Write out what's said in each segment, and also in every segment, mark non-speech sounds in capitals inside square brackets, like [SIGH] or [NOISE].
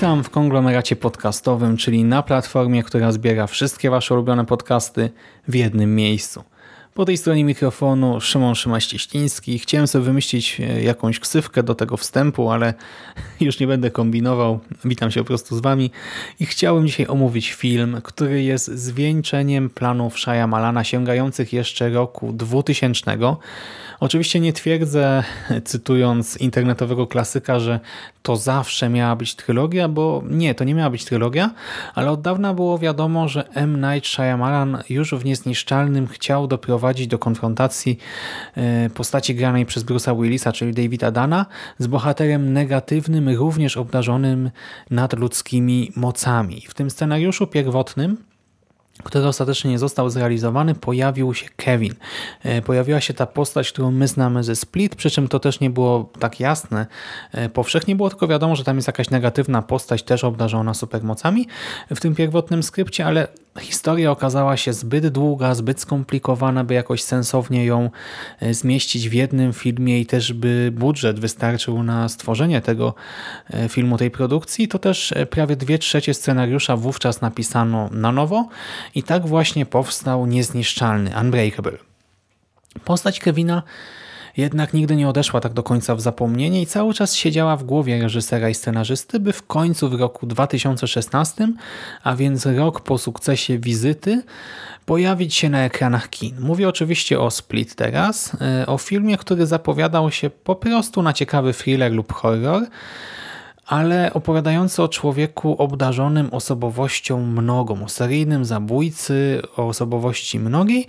Witam w konglomeracie podcastowym, czyli na platformie, która zbiera wszystkie Wasze ulubione podcasty w jednym miejscu. Po tej stronie mikrofonu Szymon Szymaś-Cieśliński. Chciałem sobie wymyślić e, jakąś ksywkę do tego wstępu, ale [LAUGHS] już nie będę kombinował. Witam się po prostu z Wami i chciałem dzisiaj omówić film, który jest zwieńczeniem planów Malana sięgających jeszcze roku 2000. Oczywiście nie twierdzę, cytując internetowego klasyka, że to zawsze miała być trylogia, bo nie, to nie miała być trylogia, ale od dawna było wiadomo, że M. Night Shyamalan już w Niezniszczalnym chciał doprowadzić do konfrontacji e, postaci granej przez Bruce'a Willisa, czyli Davida Dana, z bohaterem negatywnym, również obdarzonym nadludzkimi mocami. W tym scenariuszu pierwotnym który ostatecznie nie został zrealizowany, pojawił się Kevin. E, pojawiła się ta postać, którą my znamy ze Split, przy czym to też nie było tak jasne. E, powszechnie było tylko wiadomo, że tam jest jakaś negatywna postać, też obdarzona supermocami w tym pierwotnym skrypcie, ale historia okazała się zbyt długa, zbyt skomplikowana, by jakoś sensownie ją e, zmieścić w jednym filmie i też by budżet wystarczył na stworzenie tego filmu, tej produkcji, to też prawie dwie trzecie scenariusza wówczas napisano na nowo i tak właśnie powstał Niezniszczalny, Unbreakable. Postać Kevina jednak nigdy nie odeszła tak do końca w zapomnienie i cały czas siedziała w głowie reżysera i scenarzysty, by w końcu w roku 2016, a więc rok po sukcesie wizyty, pojawić się na ekranach kin. Mówię oczywiście o Split teraz, e, o filmie, który zapowiadał się po prostu na ciekawy thriller lub horror, ale opowiadający o człowieku obdarzonym osobowością mnogą, o seryjnym zabójcy, o osobowości mnogiej.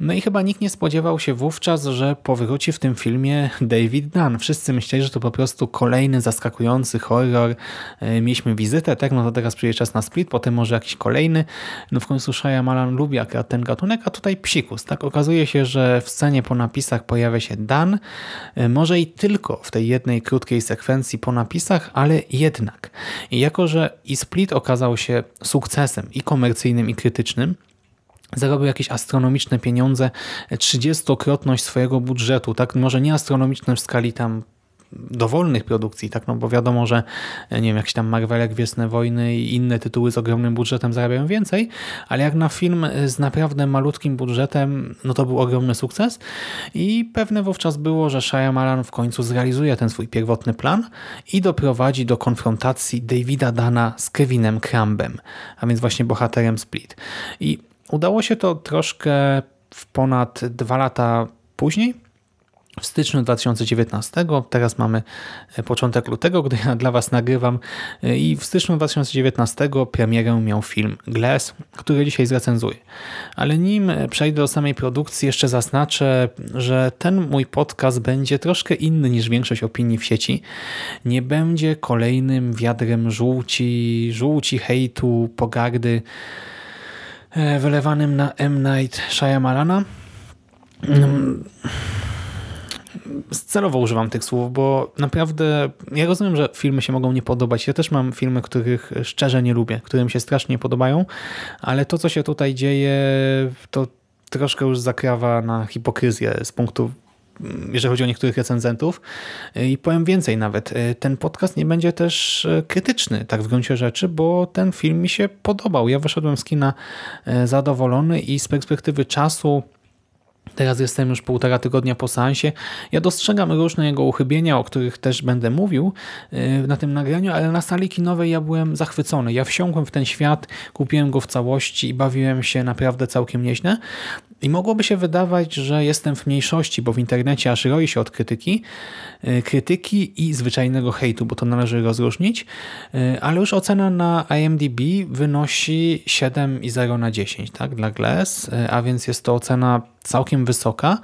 No i chyba nikt nie spodziewał się wówczas, że powróci w tym filmie David Dunn. Wszyscy myśleli, że to po prostu kolejny zaskakujący horror. E, mieliśmy wizytę, tak? No to teraz przyjdzie czas na Split, potem może jakiś kolejny. No w końcu Malan lubi akurat ten gatunek, a tutaj psikus. Tak? Okazuje się, że w scenie po napisach pojawia się Dan. E, może i tylko w tej jednej krótkiej sekwencji po napisach, ale jednak. Jako, że i Split okazał się sukcesem i komercyjnym, i krytycznym, zarobił jakieś astronomiczne pieniądze, 30-krotność swojego budżetu, tak może nie astronomiczne w skali tam dowolnych produkcji, tak? no bo wiadomo, że nie wiem, jakieś tam Marvelek, Gwiezdne Wojny i inne tytuły z ogromnym budżetem zarabiają więcej, ale jak na film z naprawdę malutkim budżetem, no to był ogromny sukces i pewne wówczas było, że Shyamalan w końcu zrealizuje ten swój pierwotny plan i doprowadzi do konfrontacji Davida Dana z Kevinem Crambem, a więc właśnie bohaterem Split. I udało się to troszkę w ponad dwa lata później, w styczniu 2019. Teraz mamy e, początek lutego, gdy ja dla Was nagrywam e, i w styczniu 2019 premierę miał film Glass, który dzisiaj zrecenzuję. Ale nim przejdę do samej produkcji, jeszcze zaznaczę, że ten mój podcast będzie troszkę inny niż większość opinii w sieci. Nie będzie kolejnym wiadrem żółci, żółci, hejtu, pogardy e, wylewanym na M. Night Shyamalana. Mm celowo używam tych słów, bo naprawdę ja rozumiem, że filmy się mogą nie podobać. Ja też mam filmy, których szczerze nie lubię, które mi się strasznie podobają, ale to, co się tutaj dzieje, to troszkę już zakrawa na hipokryzję z punktu jeżeli chodzi o niektórych recenzentów. I powiem więcej nawet, ten podcast nie będzie też krytyczny, tak w gruncie rzeczy, bo ten film mi się podobał. Ja wyszedłem z kina zadowolony i z perspektywy czasu Teraz jestem już półtora tygodnia po seansie. Ja dostrzegam różne jego uchybienia, o których też będę mówił y, na tym nagraniu, ale na sali kinowej ja byłem zachwycony. Ja wsiąkłem w ten świat, kupiłem go w całości i bawiłem się naprawdę całkiem nieźle. I mogłoby się wydawać, że jestem w mniejszości, bo w internecie aż roi się od krytyki, y, krytyki i zwyczajnego hejtu, bo to należy rozróżnić, y, ale już ocena na IMDb wynosi 7,0 na 10 tak, dla Glass, a więc jest to ocena całkiem wysoka,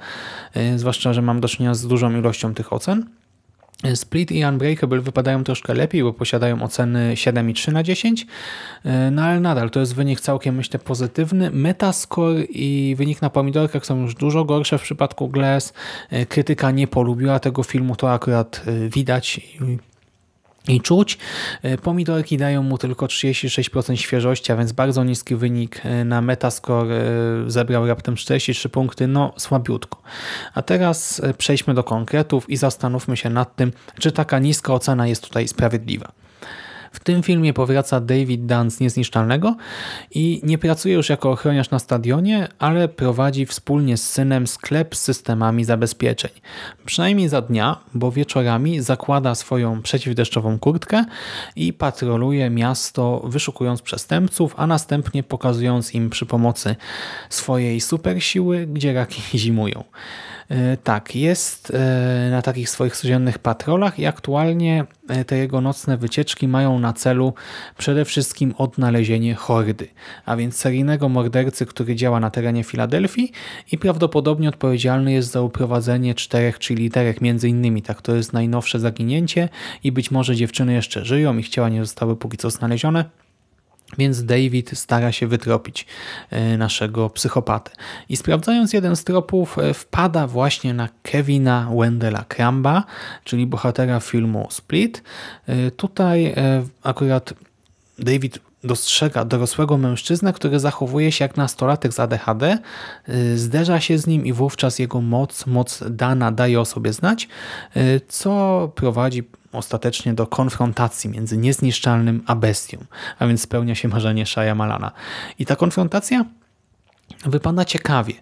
zwłaszcza, że mam do czynienia z dużą ilością tych ocen. Split i Unbreakable wypadają troszkę lepiej, bo posiadają oceny 7,3 na 10, no ale nadal to jest wynik całkiem myślę pozytywny. Metascore i wynik na pomidorkach są już dużo gorsze w przypadku Glass. Krytyka nie polubiła tego filmu, to akurat widać i czuć. E, pomidorki dają mu tylko 36% świeżości, a więc bardzo niski wynik e, na Metascore e, zebrał raptem 43 punkty, no słabiutko. A teraz przejdźmy do konkretów i zastanówmy się nad tym, czy taka niska ocena jest tutaj sprawiedliwa. W tym filmie powraca David Dunn z Niezniszczalnego i nie pracuje już jako ochroniarz na stadionie, ale prowadzi wspólnie z synem sklep z systemami zabezpieczeń. Przynajmniej za dnia, bo wieczorami zakłada swoją przeciwdeszczową kurtkę i patroluje miasto wyszukując przestępców, a następnie pokazując im przy pomocy swojej supersiły, gdzie raki [LAUGHS] zimują. E, tak, jest e, na takich swoich codziennych patrolach i aktualnie e, te jego nocne wycieczki mają na celu przede wszystkim odnalezienie hordy, a więc seryjnego mordercy, który działa na terenie Filadelfii i prawdopodobnie odpowiedzialny jest za uprowadzenie czterech czy literek między innymi. Tak, to jest najnowsze zaginięcie i być może dziewczyny jeszcze żyją, ich ciała nie zostały póki co znalezione. Więc David stara się wytropić e, naszego psychopatę. I sprawdzając jeden z tropów, e, wpada właśnie na Kevina Wendella Cramba, czyli bohatera filmu Split. E, tutaj akurat David dostrzega dorosłego mężczyznę, który zachowuje się jak nastolatek z ADHD, zderza się z nim i wówczas jego moc, moc dana daje o sobie znać, co prowadzi ostatecznie do konfrontacji między niezniszczalnym a bestią, a więc spełnia się marzenie Malana. I ta konfrontacja wypada ciekawie.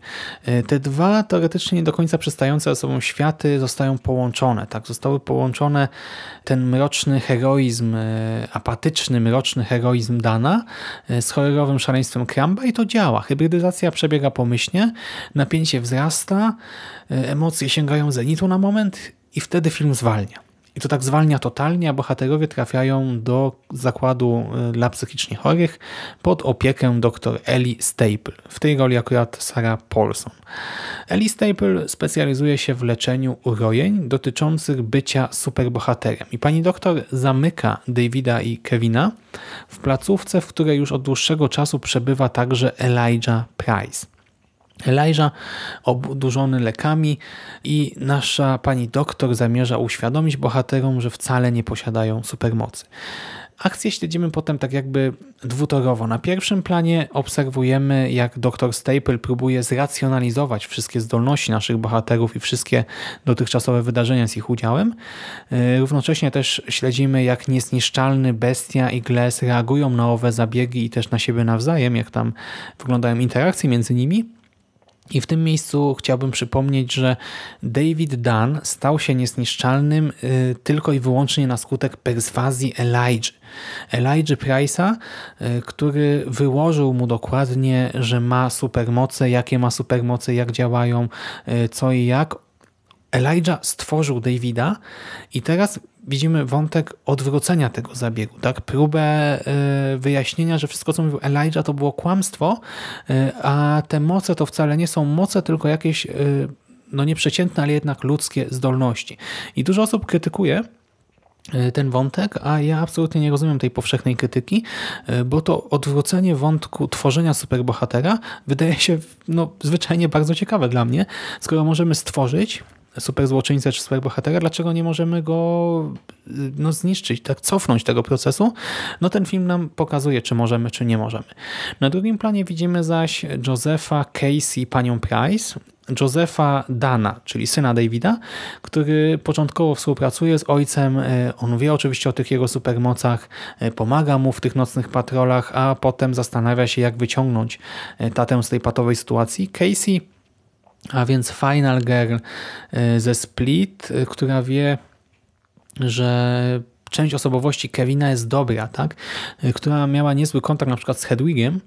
E, te dwa teoretycznie nie do końca przystające ze sobą światy zostają połączone. Tak, Zostały połączone ten mroczny heroizm, e, apatyczny, mroczny heroizm Dana e, z horrorowym szaleństwem Kramba i to działa. Hybrydyzacja przebiega pomyślnie, napięcie wzrasta, emocje sięgają zenitu na moment i wtedy film zwalnia. I to tak zwalnia totalnie, a bohaterowie trafiają do zakładu y, dla psychicznie chorych pod opiekę dr Ellie Staple. W tej roli akurat Sarah Paulson. Ellie Staple specjalizuje się w leczeniu urojeń dotyczących bycia superbohaterem. I pani doktor zamyka Davida i Kevina w placówce, w której już od dłuższego czasu przebywa także Elijah Price. Elijah oburzony lekami i nasza pani doktor zamierza uświadomić bohaterom, że wcale nie posiadają supermocy. Akcję śledzimy potem tak jakby dwutorowo. Na pierwszym planie obserwujemy, jak dr Staple próbuje zracjonalizować wszystkie zdolności naszych bohaterów i wszystkie dotychczasowe wydarzenia z ich udziałem. E, równocześnie też śledzimy, jak niezniszczalny Bestia i Glass reagują na owe zabiegi i też na siebie nawzajem, jak tam wyglądają interakcje między nimi. I w tym miejscu chciałbym przypomnieć, że David Dunn stał się niezniszczalnym y, tylko i wyłącznie na skutek perswazji Elijah. Elijah Price'a, y, który wyłożył mu dokładnie, że ma supermoce, jakie ma supermoce, jak działają, y, co i jak. Elijah stworzył Davida i teraz widzimy wątek odwrócenia tego zabiegu, tak? próbę e, wyjaśnienia, że wszystko, co mówił Elijah, to było kłamstwo, e, a te moce to wcale nie są moce, tylko jakieś e, no nieprzeciętne, ale jednak ludzkie zdolności. I dużo osób krytykuje ten wątek, a ja absolutnie nie rozumiem tej powszechnej krytyki, bo to odwrócenie wątku tworzenia superbohatera wydaje się no, zwyczajnie bardzo ciekawe dla mnie, skoro możemy stworzyć super złoczyńcę czy super bohatera, dlaczego nie możemy go no, zniszczyć, tak cofnąć tego procesu? No ten film nam pokazuje, czy możemy, czy nie możemy. Na drugim planie widzimy zaś Josepha Casey, panią Price, Josepha Dana, czyli syna Davida, który początkowo współpracuje z ojcem. E, on wie oczywiście o tych jego supermocach, e, pomaga mu w tych nocnych patrolach, a potem zastanawia się, jak wyciągnąć tatę z tej patowej sytuacji. Casey a więc Final Girl y, ze Split, y, która wie, że część osobowości Kevina jest dobra, tak? Y, która miała niezły kontakt na przykład z Hedwigiem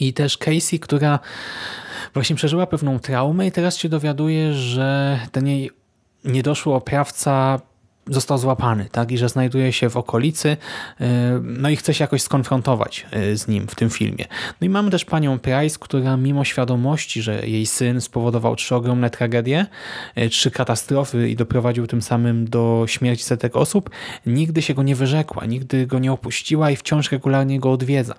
i też Casey, która właśnie przeżyła pewną traumę i teraz się dowiaduje, że ten jej niedoszły oprawca został złapany tak? i że znajduje się w okolicy no i chce się jakoś skonfrontować z nim w tym filmie. No i mamy też panią Price, która mimo świadomości, że jej syn spowodował trzy ogromne tragedie, trzy katastrofy i doprowadził tym samym do śmierci setek osób, nigdy się go nie wyrzekła, nigdy go nie opuściła i wciąż regularnie go odwiedza.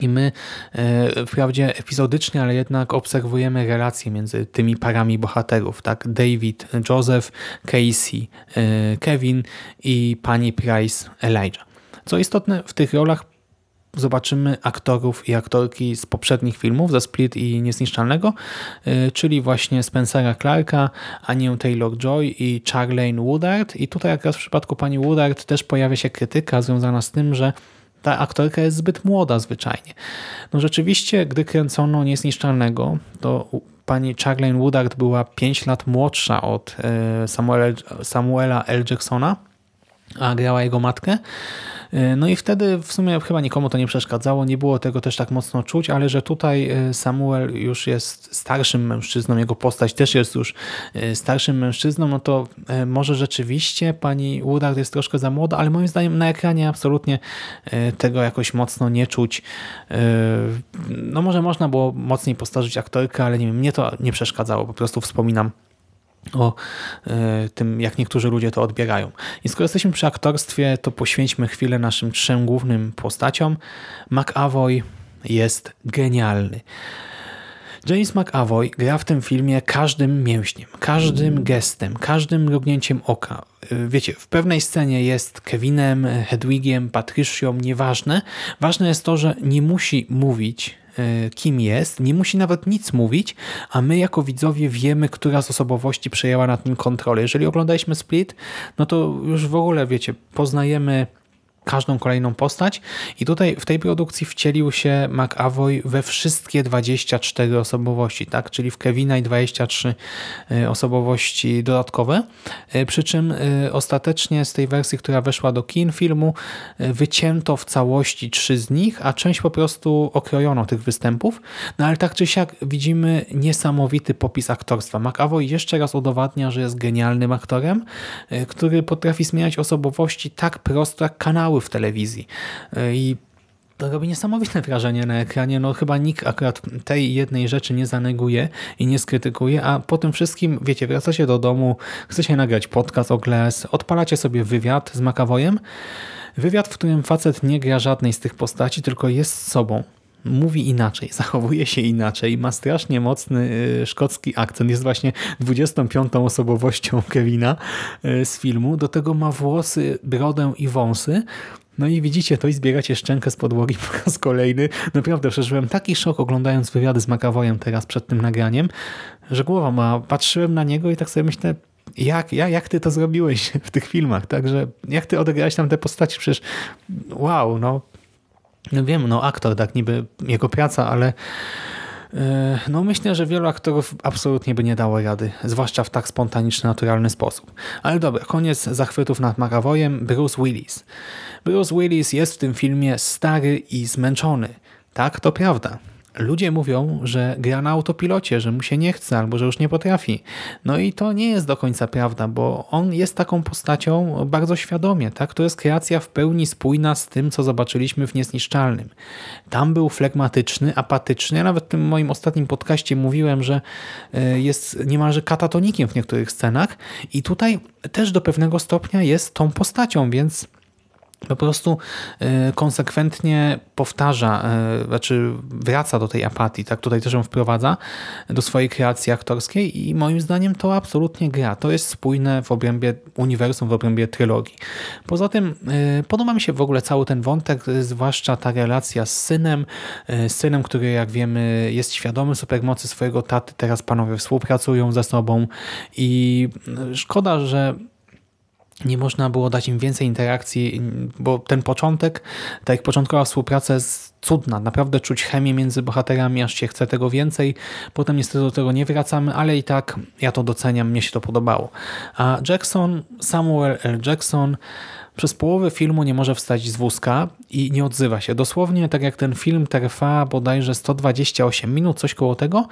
I my e, wprawdzie epizodycznie, ale jednak obserwujemy relacje między tymi parami bohaterów, tak? David, Joseph, Casey, e, Kevin i pani Price, Elijah. Co istotne, w tych rolach zobaczymy aktorów i aktorki z poprzednich filmów, ze Split i Niezniszczalnego, e, czyli właśnie Spencera Clarka, Anię Taylor-Joy i Charlene Woodard. I tutaj jak raz w przypadku pani Woodard też pojawia się krytyka związana z tym, że ta aktorka jest zbyt młoda zwyczajnie. No rzeczywiście, gdy kręcono Niezniszczalnego, to pani Charlene Woodard była 5 lat młodsza od e, Samuela, Samuela L. Jacksona, a grała jego matkę. E, no i wtedy w sumie chyba nikomu to nie przeszkadzało, nie było tego też tak mocno czuć, ale że tutaj e, Samuel już jest starszym mężczyzną, jego postać też jest już e, starszym mężczyzną, no to może rzeczywiście pani Woodard jest troszkę za młoda, ale moim zdaniem na ekranie absolutnie tego jakoś mocno nie czuć. No może można było mocniej postarzyć aktorkę, ale nie wiem, mnie to nie przeszkadzało, po prostu wspominam o e, tym, jak niektórzy ludzie to odbierają. I skoro jesteśmy przy aktorstwie, to poświęćmy chwilę naszym trzem głównym postaciom. McAvoy jest genialny. James McAvoy gra w tym filmie każdym mięśniem, każdym gestem, każdym mrugnięciem oka. E, wiecie, w pewnej scenie jest Kevinem, Hedwigiem, Patrycją, nieważne. Ważne jest to, że nie musi mówić kim jest, nie musi nawet nic mówić, a my jako widzowie wiemy, która z osobowości przejęła nad nim kontrolę. Jeżeli oglądaliśmy Split, no to już w ogóle, wiecie, poznajemy każdą kolejną postać i tutaj w tej produkcji wcielił się McAvoy we wszystkie 24 osobowości, tak? czyli w Kevina i 23 e, osobowości dodatkowe, e, przy czym e, ostatecznie z tej wersji, która weszła do kin filmu, wycięto w całości trzy z nich, a część po prostu okrojono tych występów, no ale tak czy siak widzimy niesamowity popis aktorstwa. McAvoy jeszcze raz udowadnia, że jest genialnym aktorem, który potrafi zmieniać osobowości tak prosto jak kanały w telewizji. E, I to robi niesamowite wrażenie na ekranie. No chyba nikt akurat tej jednej rzeczy nie zaneguje i nie skrytykuje, a po tym wszystkim, wiecie, wracacie do domu, chcecie nagrać podcast o Glass, odpalacie sobie wywiad z McAvoyem, wywiad, w którym facet nie gra żadnej z tych postaci, tylko jest sobą mówi inaczej, [LAUGHS] zachowuje się inaczej, ma strasznie mocny y, szkocki akcent, jest właśnie 25 osobowością [LAUGHS] Kevina y, z filmu, do tego ma włosy, brodę i wąsy, no i widzicie to i zbieracie szczękę z podłogi [LAUGHS] po raz kolejny. Naprawdę przeżyłem taki szok oglądając wywiady z McAvoyem teraz przed tym nagraniem, że głowa ma, patrzyłem na niego i tak sobie myślę, jak, jak, jak ty to zrobiłeś w tych filmach, także jak ty odegrałeś tam te postaci, przecież wow, no no wiem, no aktor, tak niby jego praca, ale e, no myślę, że wielu aktorów absolutnie by nie dało rady, zwłaszcza w tak spontaniczny, naturalny sposób. Ale dobra, koniec zachwytów nad Marawojem, Bruce Willis. Bruce Willis jest w tym filmie stary i zmęczony. Tak, to prawda. Ludzie mówią, że gra na autopilocie, że mu się nie chce albo że już nie potrafi. No i to nie jest do końca prawda, bo on jest taką postacią bardzo świadomie. Tak? To jest kreacja w pełni spójna z tym, co zobaczyliśmy w Niezniszczalnym. Tam był flegmatyczny, apatyczny. Ja nawet w tym moim ostatnim podcaście mówiłem, że e, jest niemalże katatonikiem w niektórych scenach i tutaj też do pewnego stopnia jest tą postacią, więc po prostu e, konsekwentnie powtarza, e, znaczy wraca do tej apatii, tak tutaj też ją wprowadza do swojej kreacji aktorskiej i moim zdaniem to absolutnie gra. To jest spójne w obrębie uniwersum, w obrębie trylogii. Poza tym e, podoba mi się w ogóle cały ten wątek, zwłaszcza ta relacja z synem, z synem, który jak wiemy jest świadomy supermocy swojego taty, teraz panowie współpracują ze sobą i szkoda, że nie można było dać im więcej interakcji, bo ten początek, tak jak początkowa współpraca jest cudna. Naprawdę czuć chemię między bohaterami, aż się chce tego więcej. Potem niestety do tego nie wracamy, ale i tak ja to doceniam, mnie się to podobało. A Jackson, Samuel L. Jackson przez połowę filmu nie może wstać z wózka i nie odzywa się. Dosłownie tak jak ten film trwa bodajże 128 minut, coś koło tego,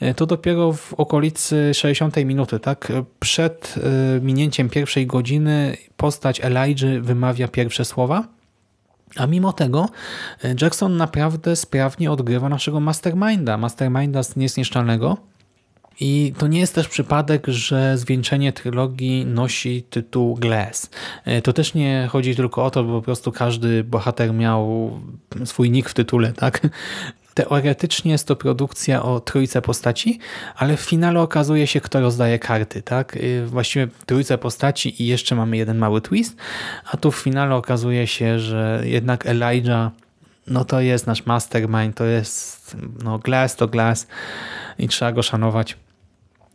e, to dopiero w okolicy 60 minuty, tak? Przed e, minięciem pierwszej godziny postać Elijah wymawia pierwsze słowa. A mimo tego e, Jackson naprawdę sprawnie odgrywa naszego masterminda, masterminda z niezniszczalnego. I to nie jest też przypadek, że zwieńczenie trylogii nosi tytuł Glass. E, to też nie chodzi tylko o to, bo po prostu każdy bohater miał swój nick w tytule, tak? Teoretycznie jest to produkcja o trójce postaci, ale w finale okazuje się, kto rozdaje karty, tak? E, właściwie trójce postaci i jeszcze mamy jeden mały twist, a tu w finale okazuje się, że jednak Elijah no to jest nasz mastermind, to jest no Glass to Glass i trzeba go szanować.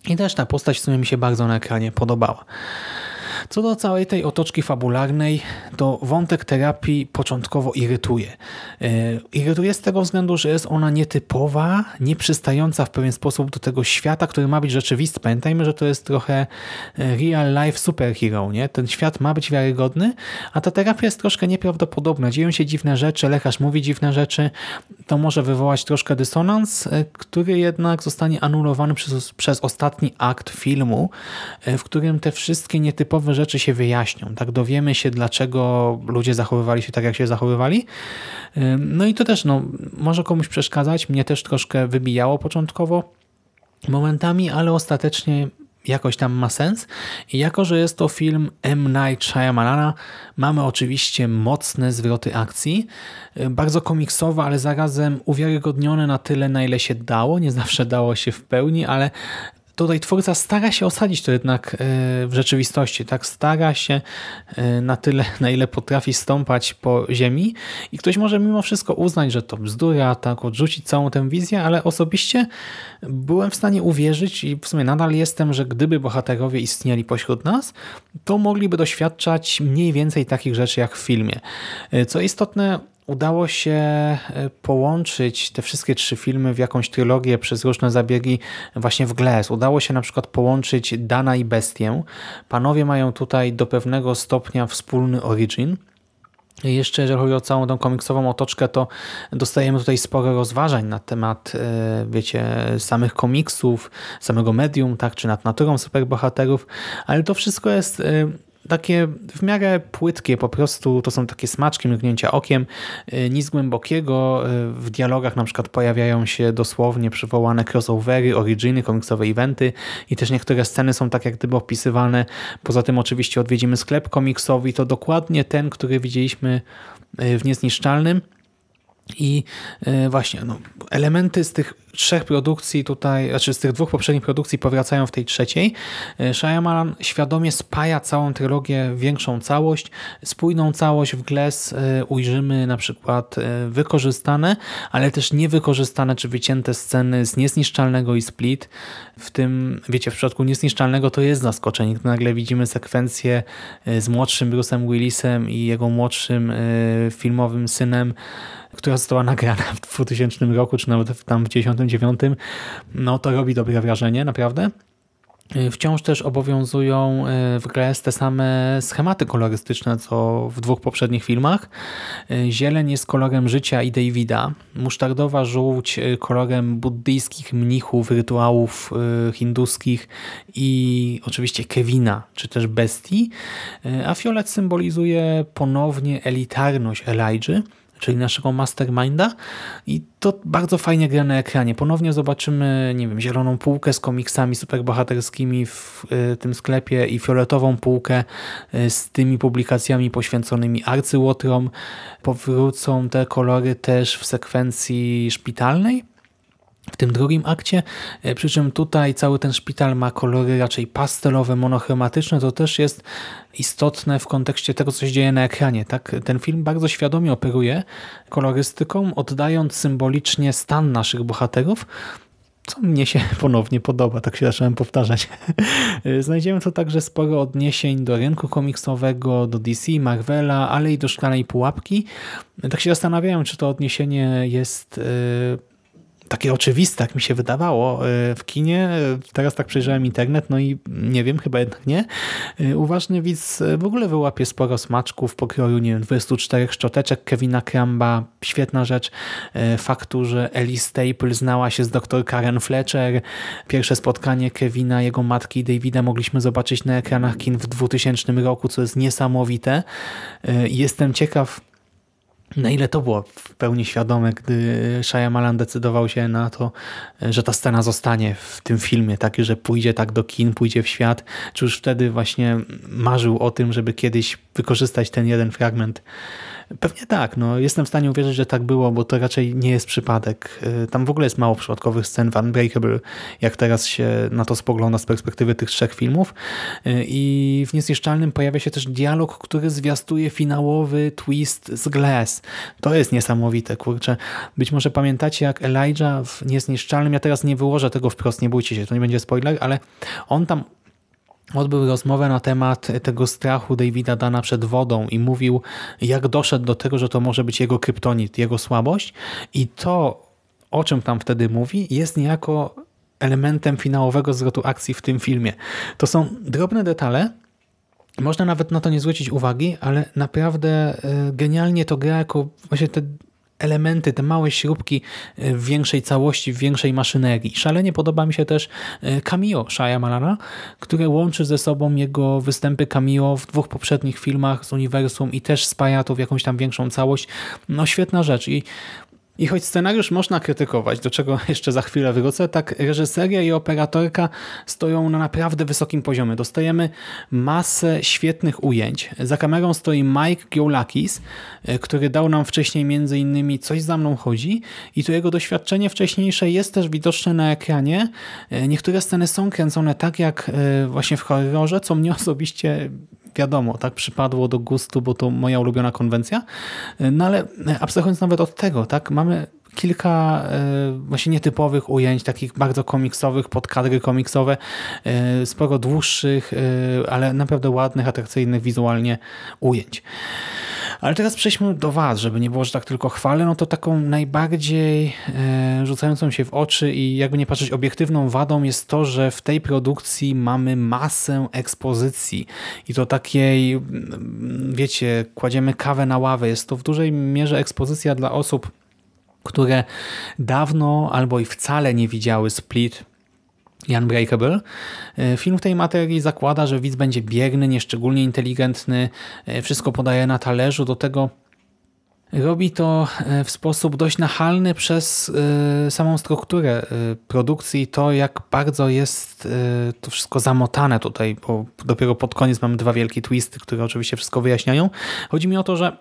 I też ta postać w sumie mi się bardzo na ekranie podobała. Co do całej tej otoczki fabularnej, to wątek terapii początkowo irytuje. E, irytuje z tego względu, że jest ona nietypowa, nieprzystająca w pewien sposób do tego świata, który ma być rzeczywisty. Pamiętajmy, że to jest trochę e, real life superhero. Nie? Ten świat ma być wiarygodny, a ta terapia jest troszkę nieprawdopodobna. Dzieją się dziwne rzeczy, lekarz mówi dziwne rzeczy. To może wywołać troszkę dysonans, e, który jednak zostanie anulowany przez, przez ostatni akt filmu, w którym te wszystkie nietypowe rzeczy się wyjaśnią. Tak dowiemy się, dlaczego ludzie zachowywali się tak, jak się zachowywali. No i to też no, może komuś przeszkadzać. Mnie też troszkę wybijało początkowo momentami, ale ostatecznie jakoś tam ma sens. I jako, że jest to film M. Night Shyamalana, mamy oczywiście mocne zwroty akcji, bardzo komiksowe, ale zarazem uwiarygodnione na tyle, na ile się dało. Nie zawsze dało się w pełni, ale tutaj twórca stara się osadzić to jednak e, w rzeczywistości, tak stara się e, na tyle, [LAUGHS] na ile potrafi stąpać po ziemi i ktoś może mimo wszystko uznać, że to bzdura, tak odrzucić całą tę wizję, ale osobiście byłem w stanie uwierzyć i w sumie nadal jestem, że gdyby bohaterowie istnieli pośród nas, to mogliby doświadczać mniej więcej takich rzeczy jak w filmie. E, co istotne, udało się e, połączyć te wszystkie trzy filmy w jakąś trylogię przez różne zabiegi właśnie w Glass. Udało się na przykład połączyć Dana i Bestię. Panowie mają tutaj do pewnego stopnia wspólny origin. Jeszcze jeżeli chodzi o całą tą komiksową otoczkę, to dostajemy tutaj sporo rozważań na temat, e, wiecie, samych komiksów, samego medium, tak, czy nad naturą superbohaterów, ale to wszystko jest e, takie w miarę płytkie, po prostu to są takie smaczki, mrugnięcia okiem, y, nic głębokiego. Y, w dialogach na przykład pojawiają się dosłownie przywołane crossovery, originy, komiksowe eventy i też niektóre sceny są tak jak gdyby opisywane. Poza tym oczywiście odwiedzimy sklep komiksowy, to dokładnie ten, który widzieliśmy y, w Niezniszczalnym. I właśnie no, elementy z tych trzech produkcji tutaj, znaczy z tych dwóch poprzednich produkcji powracają w tej trzeciej. E, Shyamalan świadomie spaja całą trylogię większą całość. Spójną całość w Glass e, ujrzymy na przykład e, wykorzystane, ale też niewykorzystane czy wycięte sceny z Niezniszczalnego i Split. W tym, wiecie, w przypadku Niezniszczalnego to jest zaskoczenie. Nagle widzimy sekwencję z młodszym Bruce'em Willisem i jego młodszym filmowym synem, która została nagrana w 2000 roku, czy nawet tam w 10 99, no to robi dobre wrażenie, naprawdę. Y, wciąż też obowiązują y, w grę te same schematy kolorystyczne, co w dwóch poprzednich filmach. Y, zieleń jest kolorem życia i Davida, musztardowa żółć kolorem buddyjskich mnichów, rytuałów hinduskich i oczywiście Kevina, czy też bestii, a fiolet symbolizuje ponownie elitarność Elijah, czyli naszego masterminda i to bardzo fajnie gra na ekranie. Ponownie zobaczymy, nie wiem, zieloną półkę z komiksami superbohaterskimi w y, tym sklepie i fioletową półkę y, z tymi publikacjami poświęconymi arcyłotrom. Powrócą te kolory też w sekwencji szpitalnej, w tym drugim akcie, e, przy czym tutaj cały ten szpital ma kolory raczej pastelowe, monochromatyczne, to też jest istotne w kontekście tego, co się dzieje na ekranie. Tak? Ten film bardzo świadomie operuje kolorystyką, oddając symbolicznie stan naszych bohaterów, co mnie się [LAUGHS] ponownie podoba, tak się zacząłem powtarzać. E, znajdziemy tu także sporo odniesień do rynku komiksowego, do DC, Marvela, ale i do Szklanej Pułapki. Tak się zastanawiałem, czy to odniesienie jest e, takie oczywiste, jak mi się wydawało e, w kinie. Teraz tak przejrzałem internet, no i nie wiem, chyba jednak nie. E, uważny widz w ogóle wyłapie sporo smaczków pokroju, nie wiem, 24 szczoteczek Kevina Kramba, świetna rzecz. E, faktu, że Ellie Staple znała się z dr Karen Fletcher. Pierwsze spotkanie Kevina, jego matki i Davida mogliśmy zobaczyć na ekranach kin w 2000 roku, co jest niesamowite. Jestem ciekaw, na ile to było w pełni świadome, gdy Shyamalan decydował się na to, że ta scena zostanie w tym filmie, tak, że pójdzie tak do kin, pójdzie w świat, czy już wtedy właśnie marzył o tym, żeby kiedyś wykorzystać ten jeden fragment Pewnie tak. No, jestem w stanie uwierzyć, że tak było, bo to raczej nie jest przypadek. Y, tam w ogóle jest mało przypadkowych scen w Unbreakable, jak teraz się na to spogląda z perspektywy tych trzech filmów. Y, I w Niezniszczalnym pojawia się też dialog, który zwiastuje finałowy twist z Glass. To jest niesamowite, kurczę. Być może pamiętacie, jak Elijah w Niezniszczalnym, ja teraz nie wyłożę tego wprost, nie bójcie się, to nie będzie spoiler, ale on tam odbył rozmowę na temat tego strachu Davida Dana przed wodą i mówił, jak doszedł do tego, że to może być jego kryptonit, jego słabość i to, o czym tam wtedy mówi, jest niejako elementem finałowego zwrotu akcji w tym filmie. To są drobne detale, można nawet na to nie zwrócić uwagi, ale naprawdę e, genialnie to gra jako właśnie te elementy, te małe śrubki e, w większej całości, w większej maszynerii. Szalenie podoba mi się też e, cameo Malana, które łączy ze sobą jego występy cameo w dwóch poprzednich filmach z uniwersum i też spaja to w jakąś tam większą całość. No świetna rzecz i i choć scenariusz można krytykować, do czego [LAUGHS] jeszcze za chwilę wrócę, tak reżyseria i operatorka stoją na naprawdę wysokim poziomie. Dostajemy masę świetnych ujęć. Za kamerą stoi Mike Giolakis, e, który dał nam wcześniej między innymi Coś za mną chodzi i to jego doświadczenie wcześniejsze jest też widoczne na ekranie. E, niektóre sceny są kręcone tak jak e, właśnie w horrorze, co mnie [LAUGHS] osobiście wiadomo, tak przypadło do gustu, bo to moja ulubiona konwencja. No ale abstrahując nawet od tego, tak, mamy kilka e, właśnie nietypowych ujęć, takich bardzo komiksowych, podkadry komiksowe, e, sporo dłuższych, e, ale naprawdę ładnych, atrakcyjnych wizualnie ujęć. Ale teraz przejdźmy do Was, żeby nie było, że tak tylko chwalę, no to taką najbardziej rzucającą się w oczy i jakby nie patrzeć obiektywną wadą jest to, że w tej produkcji mamy masę ekspozycji i to takiej, mm, wiecie, kładziemy kawę na ławę. Jest to w dużej mierze ekspozycja dla osób, które dawno albo i wcale nie widziały Split i Unbreakable. E, film w tej materii zakłada, że widz będzie bierny, nieszczególnie inteligentny, e, wszystko podaje na talerzu, do tego robi to e, w sposób dość nachalny przez samą strukturę produkcji, to jak bardzo jest to wszystko zamotane tutaj, bo dopiero pod koniec mamy dwa wielkie twisty, które oczywiście wszystko wyjaśniają. Chodzi mi o to, że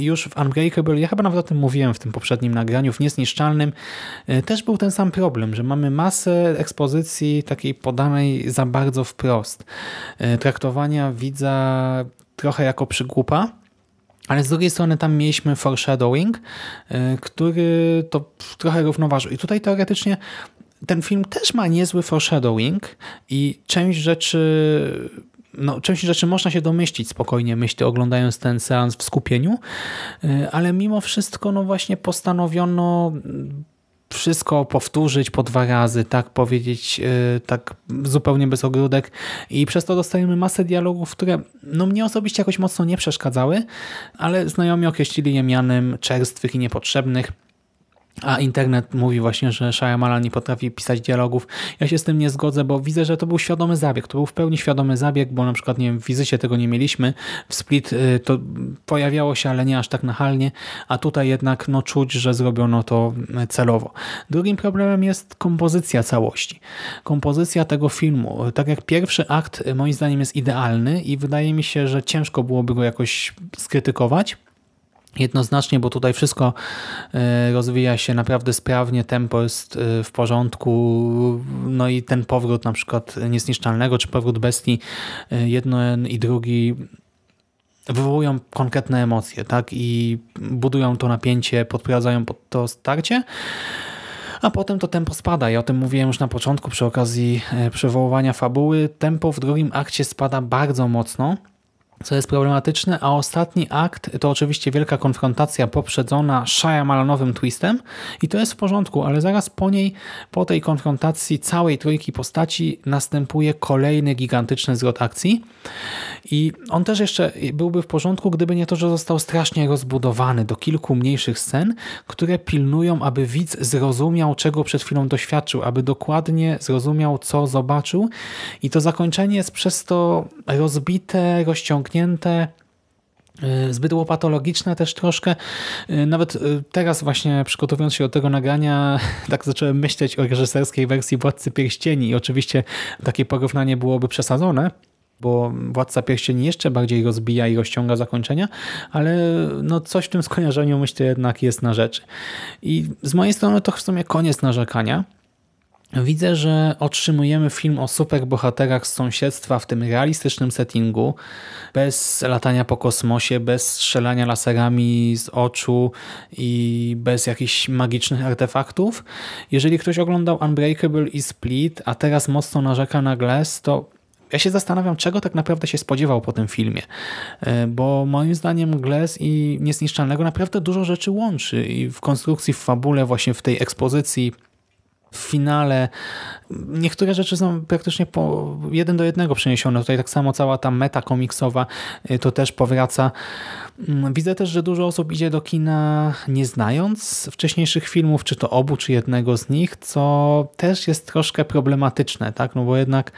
już w Unbreakable, ja chyba nawet o tym mówiłem w tym poprzednim nagraniu, w Niezniszczalnym, e, też był ten sam problem, że mamy masę ekspozycji takiej podanej za bardzo wprost. E, traktowania widza trochę jako przygłupa, ale z drugiej strony tam mieliśmy foreshadowing, który to trochę równoważył. I tutaj teoretycznie ten film też ma niezły foreshadowing i część rzeczy no, część rzeczy można się domyślić spokojnie, myślę, oglądając ten seans w skupieniu, y, ale mimo wszystko no właśnie postanowiono wszystko powtórzyć po dwa razy, tak powiedzieć, y, tak zupełnie bez ogródek i przez to dostajemy masę dialogów, które no mnie osobiście jakoś mocno nie przeszkadzały, ale znajomi określili je mianem czerstwych i niepotrzebnych. A internet mówi właśnie, że Shyamalan nie potrafi pisać dialogów. Ja się z tym nie zgodzę, bo widzę, że to był świadomy zabieg. To był w pełni świadomy zabieg, bo na przykład nie wiem, w wizycie tego nie mieliśmy. W Split y, to pojawiało się, ale nie aż tak nachalnie, a tutaj jednak no, czuć, że zrobiono to y, celowo. Drugim problemem jest kompozycja całości. Kompozycja tego filmu. Tak jak pierwszy akt y, moim zdaniem jest idealny i wydaje mi się, że ciężko byłoby go jakoś skrytykować, jednoznacznie, bo tutaj wszystko e, rozwija się naprawdę sprawnie, tempo jest e, w porządku, no i ten powrót na przykład Niezniszczalnego, czy powrót Bestii, e, jeden i drugi wywołują konkretne emocje, tak, i budują to napięcie, podprowadzają pod to starcie, a potem to tempo spada. Ja o tym mówiłem już na początku przy okazji przywoływania fabuły. Tempo w drugim akcie spada bardzo mocno, co jest problematyczne, a ostatni akt to oczywiście wielka konfrontacja poprzedzona Shyamalanowym twistem i to jest w porządku, ale zaraz po niej, po tej konfrontacji całej trójki postaci następuje kolejny gigantyczny zwrot akcji. I on też jeszcze byłby w porządku, gdyby nie to, że został strasznie rozbudowany do kilku mniejszych scen, które pilnują, aby widz zrozumiał, czego przed chwilą doświadczył, aby dokładnie zrozumiał, co zobaczył. I to zakończenie jest przez to rozbite, rozciągnięte zamknięte, y, zbyt łopatologiczne też troszkę. Y, nawet y, teraz właśnie przygotowując się do tego nagrania, [LAUGHS] tak zacząłem myśleć o reżyserskiej wersji Władcy Pierścieni i oczywiście takie porównanie byłoby przesadzone, bo Władca Pierścieni jeszcze bardziej rozbija i rozciąga zakończenia, ale no coś w tym skojarzeniu myślę jednak jest na rzeczy. I z mojej strony to w sumie koniec narzekania. Widzę, że otrzymujemy film o superbohaterach z sąsiedztwa w tym realistycznym settingu, bez latania po kosmosie, bez strzelania laserami z oczu i bez jakichś magicznych artefaktów. Jeżeli ktoś oglądał Unbreakable i Split, a teraz mocno narzeka na Glass, to ja się zastanawiam, czego tak naprawdę się spodziewał po tym filmie, e, bo moim zdaniem Glass i Niezniszczalnego naprawdę dużo rzeczy łączy i w konstrukcji, w fabule, właśnie w tej ekspozycji w finale. Niektóre rzeczy są praktycznie po jeden do jednego przeniesione. Tutaj tak samo cała ta meta komiksowa y, to też powraca. Mm, widzę też, że dużo osób idzie do kina nie znając wcześniejszych filmów, czy to obu, czy jednego z nich, co też jest troszkę problematyczne, tak? No bo jednak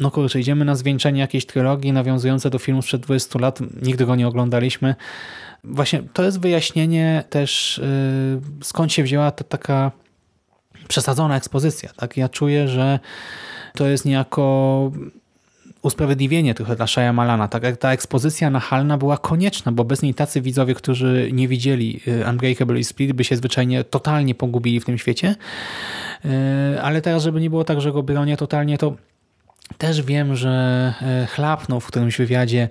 no kurczę, idziemy na zwieńczenie jakiejś trylogii nawiązujące do filmu sprzed 20 lat, nigdy go nie oglądaliśmy. Właśnie to jest wyjaśnienie też yy, skąd się wzięła ta taka przesadzona ekspozycja. Tak? Ja czuję, że to jest niejako usprawiedliwienie trochę dla Malana. Tak ta ekspozycja nachalna była konieczna, bo bez niej tacy widzowie, którzy nie widzieli y, Unbreakable i Split by się zwyczajnie totalnie pogubili w tym świecie. Y, ale teraz, żeby nie było tak, że go bronię totalnie, to też wiem, że e, chlapnął w którymś wywiadzie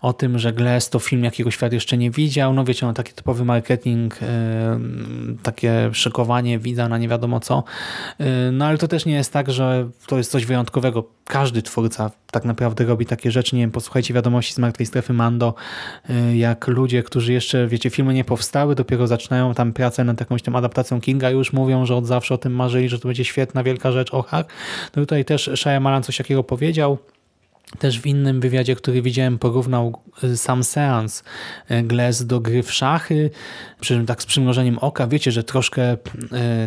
o tym, że Glass to film, jakiego świat jeszcze nie widział. No wiecie, no taki typowy marketing, e, takie szykowanie widza na nie wiadomo co. E, no ale to też nie jest tak, że to jest coś wyjątkowego. Każdy twórca tak naprawdę robi takie rzeczy. Nie wiem, posłuchajcie wiadomości z Martwej Strefy Mando, jak ludzie, którzy jeszcze, wiecie, filmy nie powstały, dopiero zaczynają tam pracę nad jakąś tam adaptacją Kinga już mówią, że od zawsze o tym marzyli, że to będzie świetna, wielka rzecz, ochak. No tutaj też Shyamalan coś takiego powiedział. Też w innym wywiadzie, który widziałem, porównał y, sam seans y, Glass do gry w szachy, przy czym tak z przymrożeniem oka. Wiecie, że troszkę y,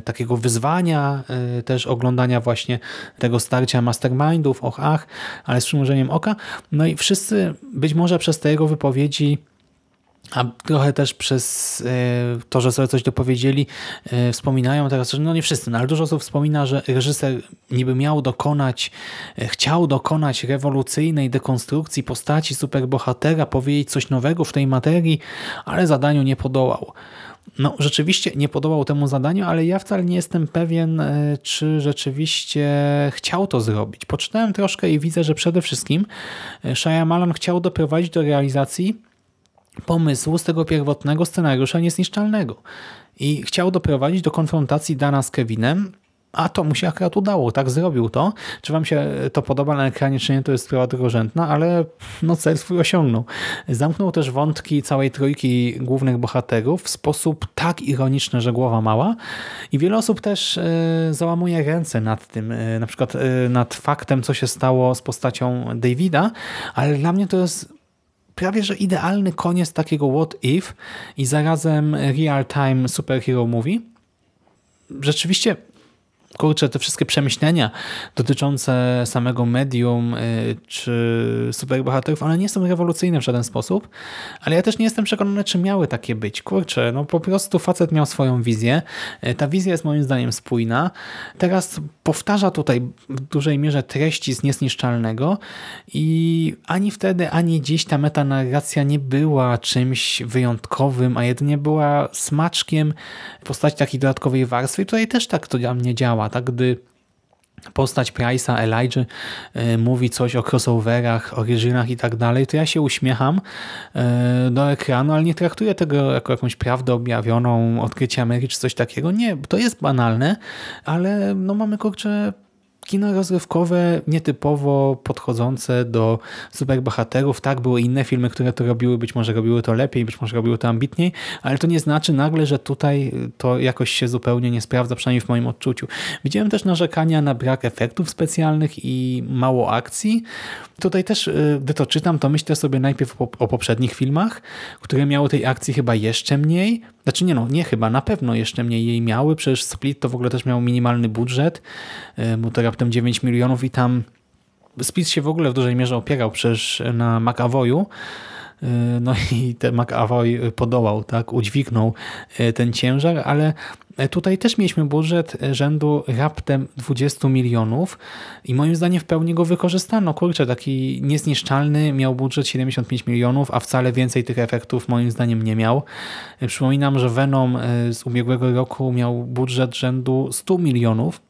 takiego wyzwania, też oglądania właśnie tego starcia mastermindów, och ach, ale z przymrożeniem oka. No i wszyscy być może przez te jego wypowiedzi a trochę też przez e, to, że sobie coś dopowiedzieli, e, wspominają teraz, że no nie wszyscy, no ale dużo osób wspomina, że reżyser niby miał dokonać, e, chciał dokonać rewolucyjnej dekonstrukcji postaci superbohatera, powiedzieć coś nowego w tej materii, ale zadaniu nie podołał. No, rzeczywiście nie podobał temu zadaniu, ale ja wcale nie jestem pewien, czy rzeczywiście chciał to zrobić. Poczytałem troszkę i widzę, że przede wszystkim Shyamalan chciał doprowadzić do realizacji pomysłu z tego pierwotnego scenariusza niezniszczalnego. I chciał doprowadzić do konfrontacji Dana z Kevinem, a to mu się akurat udało, tak zrobił to. Czy wam się to podoba na ekranie, czy nie, to jest sprawa drugorzędna, ale no cel swój osiągnął. Zamknął też wątki całej trójki głównych bohaterów w sposób tak ironiczny, że głowa mała i wiele osób też y, załamuje ręce nad tym, y, na przykład y, nad faktem, co się stało z postacią Davida, ale dla mnie to jest prawie że idealny koniec takiego what if i zarazem real-time superhero movie. Rzeczywiście kurczę, te wszystkie przemyślenia dotyczące samego medium y, czy superbohaterów, one nie są rewolucyjne w żaden sposób, ale ja też nie jestem przekonany, czy miały takie być. Kurczę, no po prostu facet miał swoją wizję. Y, ta wizja jest moim zdaniem spójna. Teraz powtarza tutaj w dużej mierze treści z Niezniszczalnego i ani wtedy, ani dziś ta metanarracja nie była czymś wyjątkowym, a jedynie była smaczkiem w postaci takiej dodatkowej warstwy i tutaj też tak to dla mnie działa tak? Gdy postać Price'a, Elijah y, mówi coś o crossoverach, origynach i tak dalej, to ja się uśmiecham y, do ekranu, ale nie traktuję tego jako jakąś prawdę objawioną, odkrycie Ameryki czy coś takiego. Nie, to jest banalne, ale no mamy kurczę kino rozrywkowe nietypowo podchodzące do superbohaterów. Tak, były inne filmy, które to robiły, być może robiły to lepiej, być może robiły to ambitniej, ale to nie znaczy nagle, że tutaj to jakoś się zupełnie nie sprawdza, przynajmniej w moim odczuciu. Widziałem też narzekania na brak efektów specjalnych i mało akcji. Tutaj też, y, gdy to czytam, to myślę sobie najpierw o, o poprzednich filmach, które miały tej akcji chyba jeszcze mniej. Znaczy nie no, nie chyba, na pewno jeszcze mniej jej miały. Przecież Split to w ogóle też miał minimalny budżet, y, bo to raptem 9 milionów i tam Split się w ogóle w dużej mierze opierał przecież na McAvoyu, Y, no i ten McAvoy podołał, tak, udźwignął y, ten ciężar, ale tutaj też mieliśmy budżet rzędu raptem 20 milionów i moim zdaniem w pełni go wykorzystano. Kurczę, taki niezniszczalny miał budżet 75 milionów, a wcale więcej tych efektów moim zdaniem nie miał. Przypominam, że Venom y, z ubiegłego roku miał budżet rzędu 100 milionów,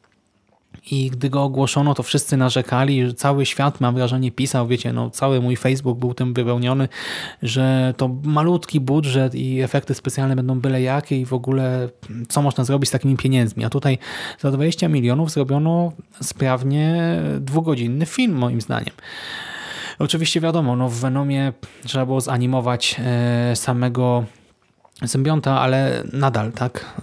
i gdy go ogłoszono, to wszyscy narzekali, że cały świat, mam wrażenie, pisał, wiecie, no cały mój Facebook był tym wypełniony, że to malutki budżet i efekty specjalne będą byle jakie i w ogóle co można zrobić z takimi pieniędzmi. A tutaj za 20 milionów zrobiono sprawnie dwugodzinny film, moim zdaniem. Oczywiście wiadomo, no w Venomie trzeba było zanimować e, samego symbionta, ale nadal, tak,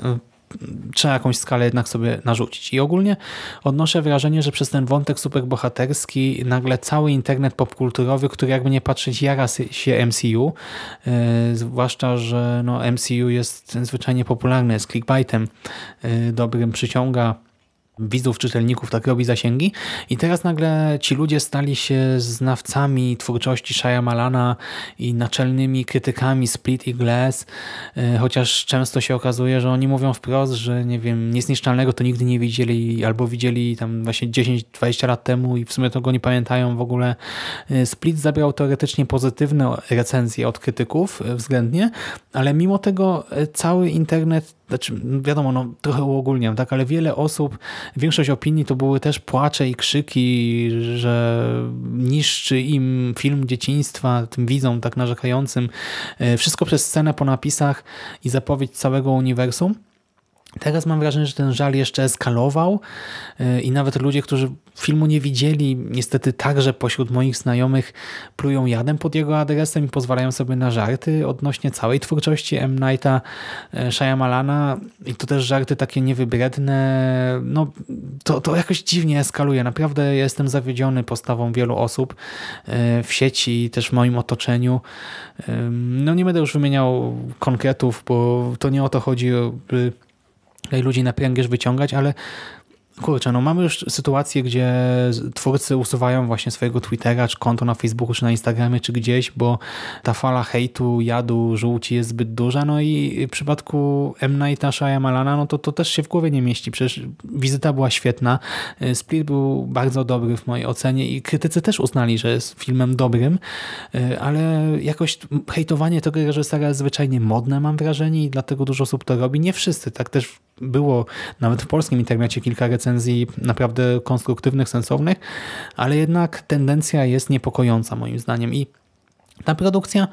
trzeba jakąś skalę jednak sobie narzucić. I ogólnie odnoszę wrażenie, że przez ten wątek superbohaterski nagle cały internet popkulturowy, który jakby nie patrzeć jara się MCU, yy, zwłaszcza, że no MCU jest zwyczajnie popularny, jest clickbaitem yy, dobrym, przyciąga widzów, czytelników, tak robi zasięgi. I teraz nagle ci ludzie stali się znawcami twórczości Shyamalana i naczelnymi krytykami Split i Glass, e, chociaż często się okazuje, że oni mówią wprost, że nie wiem, Niezniszczalnego to nigdy nie widzieli albo widzieli tam właśnie 10-20 lat temu i w sumie tego nie pamiętają w ogóle. E, Split zabrał teoretycznie pozytywne recenzje od krytyków e, względnie, ale mimo tego cały internet znaczy, wiadomo, no, trochę uogólniam, tak, ale wiele osób, większość opinii to były też płacze i krzyki, że niszczy im film dzieciństwa, tym widzom tak narzekającym. E, wszystko przez scenę po napisach i zapowiedź całego uniwersum. Teraz mam wrażenie, że ten żal jeszcze eskalował y, i nawet ludzie, którzy filmu nie widzieli, niestety także pośród moich znajomych plują jadem pod jego adresem i pozwalają sobie na żarty odnośnie całej twórczości M. Nighta y, Shyamalana i to też żarty takie niewybredne. No, to, to jakoś dziwnie eskaluje. Naprawdę jestem zawiedziony postawą wielu osób y, w sieci, też w moim otoczeniu. No nie będę już wymieniał konkretów, bo to nie o to chodzi, by ludzi na pręgierz wyciągać, ale kurczę, no mamy już sytuację, gdzie twórcy usuwają właśnie swojego Twittera, czy konto na Facebooku, czy na Instagramie, czy gdzieś, bo ta fala hejtu, jadu, żółci jest zbyt duża, no i w przypadku M. Nighta Shyamalana, no to to też się w głowie nie mieści. Przecież wizyta była świetna, Split był bardzo dobry w mojej ocenie i krytycy też uznali, że jest filmem dobrym, ale jakoś hejtowanie tego reżysera jest zwyczajnie modne, mam wrażenie, i dlatego dużo osób to robi. Nie wszyscy, tak też było nawet w polskim internecie kilka recenzji naprawdę konstruktywnych, sensownych, ale jednak tendencja jest niepokojąca moim zdaniem i ta produkcja,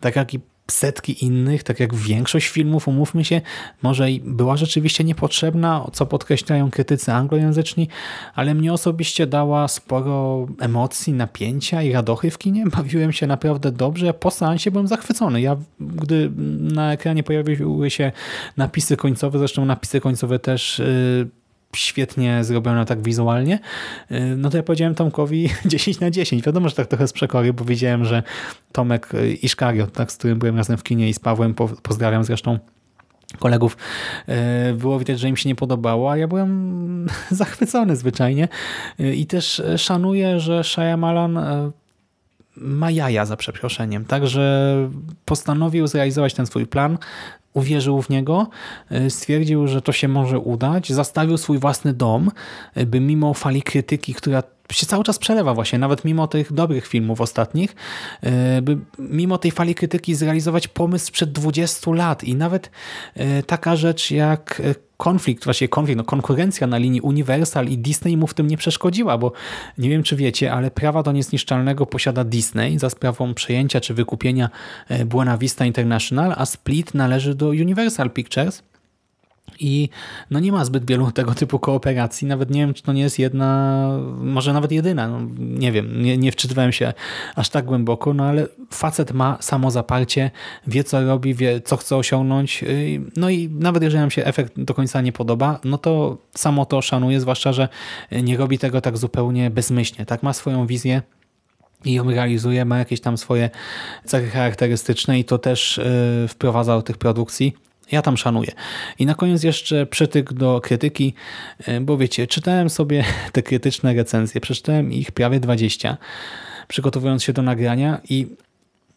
tak jak i setki innych, tak jak większość filmów, umówmy się, może była rzeczywiście niepotrzebna, co podkreślają krytycy anglojęzyczni, ale mnie osobiście dała sporo emocji, napięcia i radochy w kinie. [LAUGHS] Bawiłem się naprawdę dobrze. Po seansie byłem zachwycony. Ja, gdy na ekranie pojawiły się napisy końcowe, zresztą napisy końcowe też yy, świetnie zrobione tak wizualnie, y, no to ja powiedziałem Tomkowi [LAUGHS] 10 na 10. Wiadomo, że tak trochę z przekory, bo wiedziałem, że Tomek y, Iszkariot, tak, z którym byłem razem w kinie i z Pawłem, pozdrawiam zresztą kolegów, y, było widać, że im się nie podobało, a ja byłem [LAUGHS] zachwycony zwyczajnie. I też szanuję, że Shyamalan ma jaja za przeproszeniem, także postanowił zrealizować ten swój plan, uwierzył w niego, e, stwierdził, że to się może udać, zastawił swój własny dom, e, by mimo fali krytyki, która się cały czas przelewa właśnie, nawet mimo tych dobrych filmów ostatnich, e, by mimo tej fali krytyki zrealizować pomysł sprzed 20 lat. I nawet taka rzecz jak konflikt, właśnie konflikt, no konkurencja na linii Universal i Disney mu w tym nie przeszkodziła, bo nie wiem czy wiecie, ale prawa do niezniszczalnego posiada Disney za sprawą przejęcia czy wykupienia e, Buena Vista International, a Split należy do Universal Pictures I no nie ma zbyt wielu [LAUGHS] tego typu kooperacji. Nawet nie wiem, czy to nie jest jedna, może nawet jedyna. No, nie wiem, nie, nie wczytywałem się aż tak głęboko, no ale facet ma samozaparcie, wie co robi, wie co chce osiągnąć. Yy, No i nawet jeżeli nam się efekt do końca nie podoba, no to samo to szanuje, zwłaszcza, że nie robi tego tak zupełnie bezmyślnie. Tak ma swoją wizję, i ją realizuje, ma jakieś tam swoje cechy charakterystyczne i to też yy, wprowadza do tych produkcji. Ja tam szanuję. I na koniec jeszcze przytyk do krytyki, yy, bo wiecie, czytałem sobie [LAUGHS] te krytyczne recenzje, przeczytałem ich prawie 20, przygotowując się do nagrania i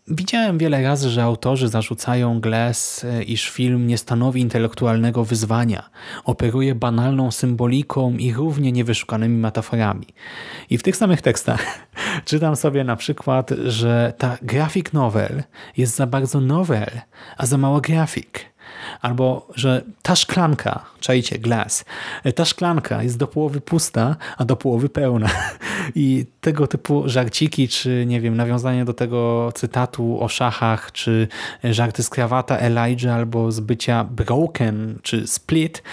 Widziałem wiele razy, że autorzy zarzucają Glass, e, iż film nie stanowi intelektualnego wyzwania, operuje banalną symboliką i równie niewyszukanymi metaforami. I w tych samych tekstach [LAUGHS] czytam sobie na przykład, że ta graphic novel jest za bardzo novel, a za mało grafik. Albo, że ta szklanka, czajcie, glass, ta szklanka jest do połowy pusta, a do połowy pełna. [LAUGHS] I tego typu żarciki, czy nie wiem, nawiązanie do tego cytatu o szachach, czy żarty z krawata Elijah, albo z bycia broken, czy split,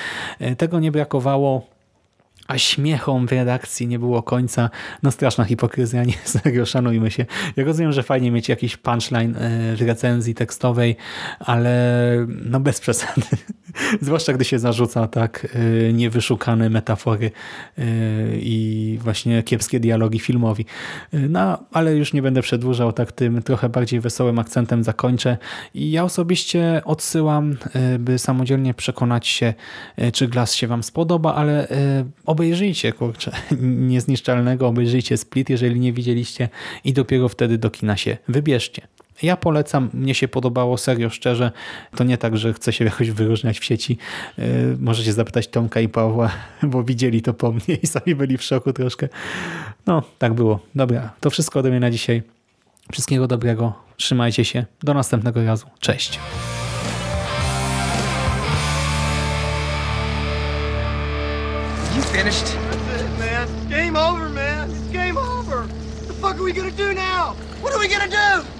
tego nie brakowało a śmiechom w redakcji nie było końca. No straszna hipokryzja, [LAUGHS] nie serio, szanujmy się. Ja rozumiem, że fajnie mieć jakiś punchline e, w recenzji tekstowej, ale no bez przesady. [LAUGHS] Zwłaszcza gdy się zarzuca tak e, niewyszukane metafory e, i właśnie kiepskie dialogi filmowi. No, ale już nie będę przedłużał, tak tym trochę bardziej wesołym akcentem zakończę. I ja osobiście odsyłam, by samodzielnie przekonać się, czy Glass się Wam spodoba, ale obejrzyjcie, kurczę, [LAUGHS] niezniszczalnego, obejrzyjcie Split, jeżeli nie widzieliście i dopiero wtedy do kina się wybierzcie. Ja polecam, mnie się podobało, serio, szczerze. To nie tak, że chcę się [LAUGHS] jakoś wyróżniać w sieci. Yy, możecie zapytać Tomka i Pawła, [LAUGHS] bo widzieli to po mnie i sami byli w szoku troszkę. No, tak było. Dobra, to wszystko ode mnie na dzisiaj. Wszystkiego dobrego, trzymajcie się, do następnego razu. Cześć. What are we gonna do?